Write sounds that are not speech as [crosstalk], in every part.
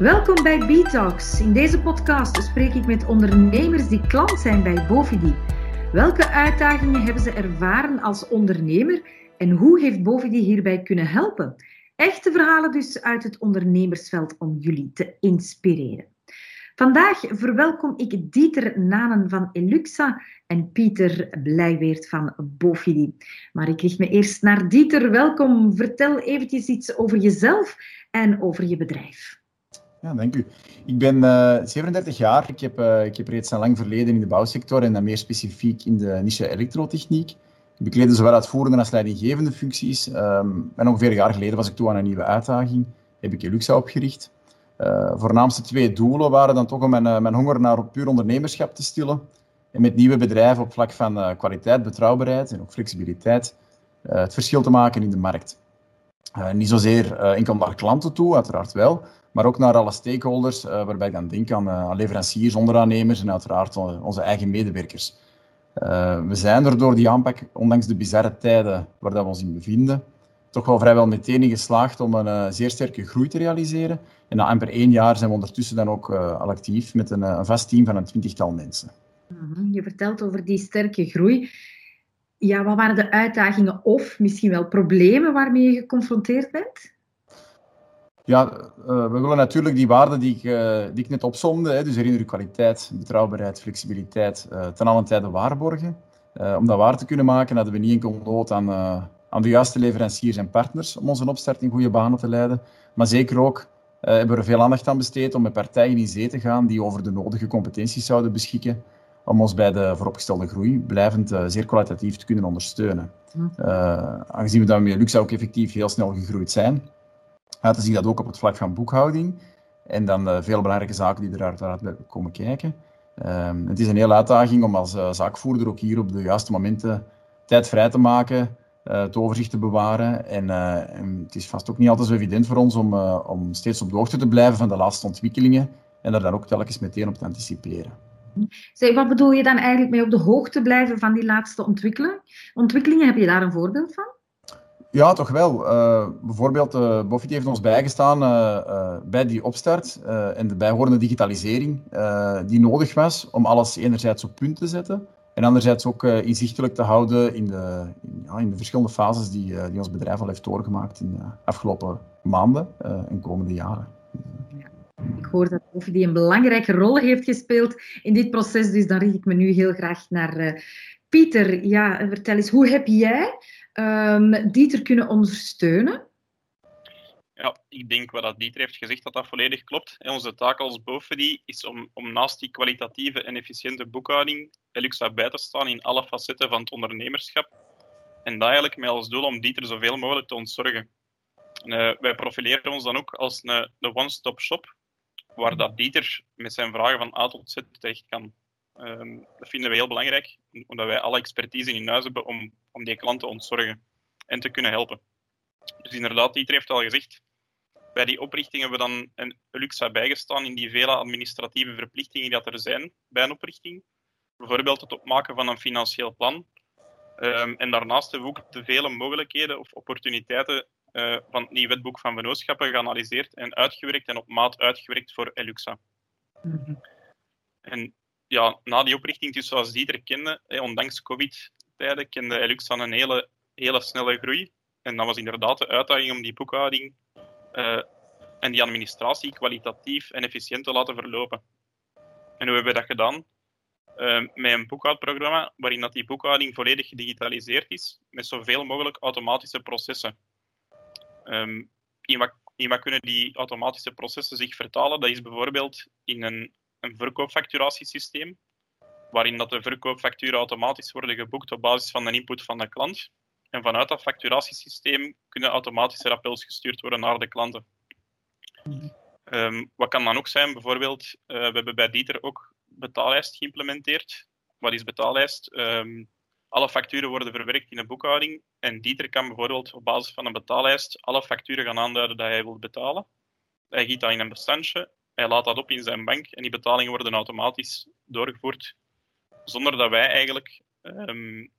Welkom bij B-Talks. In deze podcast spreek ik met ondernemers die klant zijn bij Bovidi. Welke uitdagingen hebben ze ervaren als ondernemer en hoe heeft Bovidi hierbij kunnen helpen? Echte verhalen dus uit het ondernemersveld om jullie te inspireren. Vandaag verwelkom ik Dieter Nanen van Eluxa en Pieter Blijweert van Bovidi. Maar ik richt me eerst naar Dieter. Welkom. Vertel eventjes iets over jezelf en over je bedrijf. Ja, dank u. Ik ben uh, eh, 37 jaar. Ik heb, uh, ik heb reeds een lang verleden in de bouwsector en dan meer specifiek in de niche elektrotechniek. Ik bekleedde zowel uitvoerende als leidinggevende functies. Um, en ongeveer een jaar geleden was ik toe aan een nieuwe uitdaging. Heb ik Eluxa opgericht. Uh, voornaamste twee doelen waren dan toch om mijn, mijn honger naar puur ondernemerschap te stillen. En met nieuwe bedrijven op vlak van kwaliteit, betrouwbaarheid en ook flexibiliteit het verschil te maken in de markt. niet zozeer enkel naar klanten toe, uiteraard wel, maar ook naar alle stakeholders, uh, waarbij ik dan denk aan, aan, leveranciers, onderaannemers en uiteraard onze eigen medewerkers. Uh, we zijn er door die aanpak, ondanks de bizarre tijden waar dat we ons in bevinden, toch wel vrijwel meteen in geslaagd om een zeer sterke groei te realiseren. En na amper één jaar zijn we ondertussen dan ook al actief met een, een, vast team van een twintigtal mensen. Mhm, je vertelt over die sterke groei. Ja, wat waren de uitdagingen of misschien wel problemen waarmee je geconfronteerd bent? Ja, uh, we willen natuurlijk die waarden die ik, uh, die ik net opzomde, hè, dus herinner kwaliteit, betrouwbaarheid, flexibiliteit, uh, ten allen tijde waarborgen. om dat waar te kunnen maken, hadden we niet enkel nood aan, aan de juiste leveranciers en partners om onze opstart in goede banen te leiden, maar zeker ook hebben we er veel aandacht aan besteed om met partijen in zee te gaan die over de nodige competenties zouden beschikken om ons bij de vooropgestelde groei blijvend zeer kwalitatief te kunnen ondersteunen. Hm. aangezien we daarmee Luxa ook effectief heel snel gegroeid zijn, Laten zien dat ook op het vlak van boekhouding. En dan uh, veel belangrijke zaken die er uiteraard bij komen kijken. Um, het is een hele uitdaging om als uh, zaakvoerder ook hier op de juiste momenten tijd vrij te maken, uh, het overzicht te bewaren. En, het is vast ook niet altijd zo evident voor ons om, om steeds op de hoogte te blijven van de laatste ontwikkelingen en er dan ook telkens meteen op te anticiperen. Zeg, wat bedoel je dan eigenlijk mee op de hoogte blijven van die laatste ontwikkelingen? Ontwikkelingen, heb je daar een voorbeeld van? Ja, toch wel. Uh, bijvoorbeeld, uh, Buffett heeft ons bijgestaan uh, bij die opstart en de bijhorende digitalisering die nodig was om alles enerzijds op punt te zetten en anderzijds ook inzichtelijk te houden in de, in, ja, in de verschillende fases die, die ons bedrijf al heeft doorgemaakt in de afgelopen maanden en komende jaren. Ik hoor dat Buffett die een belangrijke rol heeft gespeeld in dit proces, dus dan richt ik me nu heel graag naar Pieter. Ja, vertel eens, hoe heb jij um, Dieter kunnen ondersteunen? Ja, ik denk wat dat Dieter heeft gezegd, dat dat volledig klopt. En onze taak als BOFEDI is om, om naast die kwalitatieve en efficiënte boekhouding Eluxa bij te staan in alle facetten van het ondernemerschap. En dat eigenlijk met als doel om Dieter zoveel mogelijk te ontzorgen. Uh, wij profileren ons dan ook als een, een one-stop shop, waar dat Dieter met zijn vragen van A tot Z terecht kan. Ehm, dat vinden we heel belangrijk, omdat wij alle expertise in huis hebben om, om die klanten te ontzorgen en te kunnen helpen. Dus inderdaad, Dieter heeft al gezegd, bij die oprichting hebben we dan een luxe bijgestaan in die vele administratieve verplichtingen die er zijn bij een oprichting. Bijvoorbeeld het opmaken van een financieel plan. Um, en daarnaast hebben we ook de vele mogelijkheden of opportuniteiten uh, van het nieuw wetboek van vennootschappen geanalyseerd en uitgewerkt en op maat uitgewerkt voor Eluxa. Mm -hmm. En ja, na die oprichting, dus zoals Dieter kende, ondanks COVID-tijden, kende Eluxa een hele, hele snelle groei. En dat was inderdaad de uitdaging om die boekhouding uh, en die administratie kwalitatief en efficiënt te laten verlopen. En hoe hebben we dat gedaan? Uh, met een boekhoudprogramma waarin dat die boekhouding volledig gedigitaliseerd is, met zoveel mogelijk automatische processen. Um, in, wat, in wat kunnen die automatische processen zich vertalen? Dat is bijvoorbeeld in een een verkoopfacturatiesysteem, waarin dat de verkoopfacturen automatisch worden geboekt op basis van de input van de klant. En vanuit dat facturatiesysteem kunnen automatische rappels gestuurd worden naar de klanten. Um, wat kan dan ook zijn? Bijvoorbeeld, uh, we hebben bij Dieter ook betaallijst geïmplementeerd. Wat is betaallijst? Um, alle facturen worden verwerkt in een boekhouding. En Dieter kan bijvoorbeeld op basis van een betaallijst alle facturen gaan aanduiden dat hij wil betalen. Hij giet dat in een bestandje hij laat dat op in zijn bank en die betalingen worden automatisch doorgevoerd, zonder dat wij eigenlijk um,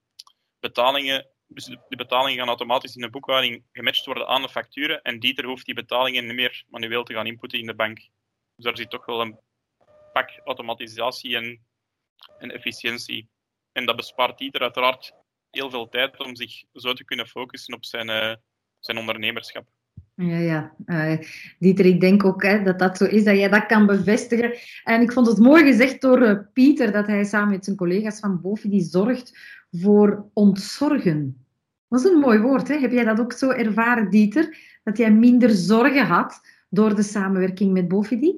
betalingen, dus de betalingen gaan automatisch in de boekhouding gematcht worden aan de facturen en Dieter hoeft die betalingen niet meer manueel te gaan inputten in de bank. Dus daar zit toch wel een pak automatisatie en, en efficiëntie. En dat bespaart Dieter uiteraard heel veel tijd om zich zo te kunnen focussen op zijn, uh, zijn ondernemerschap. Ja, ja. Uh, Dieter, ik denk ook hè, dat dat zo is, dat jij dat kan bevestigen. En ik vond het mooi gezegd door uh, Pieter, dat hij samen met zijn collega's van Bofi die zorgt voor ontzorgen. Dat is een mooi woord. Hè? Heb jij dat ook zo ervaren, Dieter? Dat jij minder zorgen had door de samenwerking met Bofidi?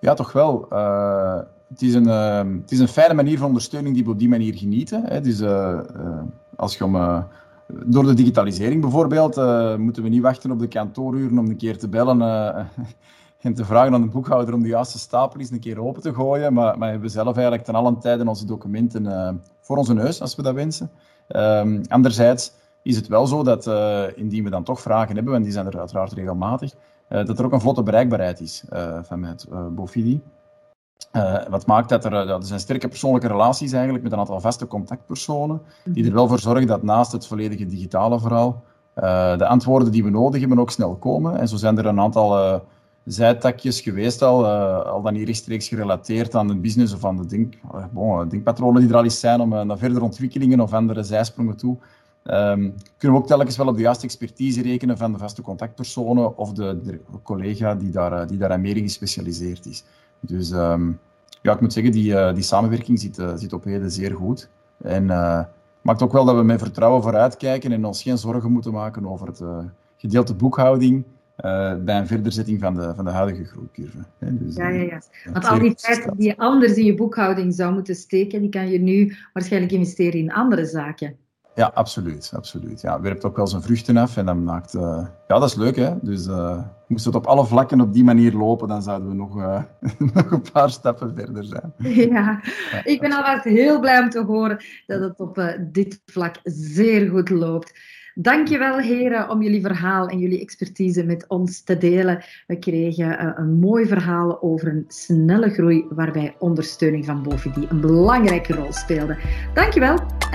Ja, toch wel. Uh, het, is een, uh, het is een fijne manier van ondersteuning die we op die manier genieten. Hè. Dus, als je om, door de digitalisering bijvoorbeeld, moeten we niet wachten op de kantooruren om een keer te bellen [laughs] en te vragen aan de boekhouder om de juiste stapel eens een keer open te gooien. Maar, maar we hebben zelf eigenlijk ten allen tijde onze documenten voor onze neus, als we dat wensen. Um, anderzijds is het wel zo dat indien we dan toch vragen hebben, en die zijn er uiteraard regelmatig, uh, dat er ook een vlotte bereikbaarheid is uh, van met Bofidi. wat maakt dat er, dat zijn sterke persoonlijke relaties eigenlijk met een aantal vaste contactpersonen, die er wel voor zorgen dat naast het volledige digitale verhaal, de antwoorden die we nodig hebben ook snel komen. En zo zijn er een aantal zijtakjes geweest al, al dan niet rechtstreeks gerelateerd aan de business of aan de denk, bon, denkpatronen die er al eens zijn om naar verdere ontwikkelingen of andere zijsprongen toe. Um, kunnen we ook telkens wel op de juiste expertise rekenen van de vaste contactpersonen of de, collega die daar, eh, die daar meer in gespecialiseerd is. Dus um, ja, ik moet zeggen, die, uh, die samenwerking zit, uh, zit op heden zeer goed. En uh, maakt ook wel dat we met vertrouwen vooruitkijken en ons geen zorgen moeten maken over het gedeelte boekhouding bij een verderzetting van de, van de huidige groeicurve. Dus, ja, ja, ja. Want al die tijd die je anders in je boekhouding zou moeten steken, die kan je nu waarschijnlijk investeren in andere zaken. Ja, absoluut. absoluut. Ja, werpt ook wel zijn vruchten af en dat maakt... Uh, ja, dat is leuk, hè. Dus uh, moest het op alle vlakken op die manier lopen, dan zouden we nog, uh, [laughs] nog een paar stappen verder zijn. [laughs] Ja, ik ben alvast heel blij om te horen dat het op dit vlak zeer goed loopt. Dankjewel heren om jullie verhaal en jullie expertise met ons te delen. We kregen een mooi verhaal over een snelle groei waarbij ondersteuning van Bovidie een belangrijke rol speelde. Dankjewel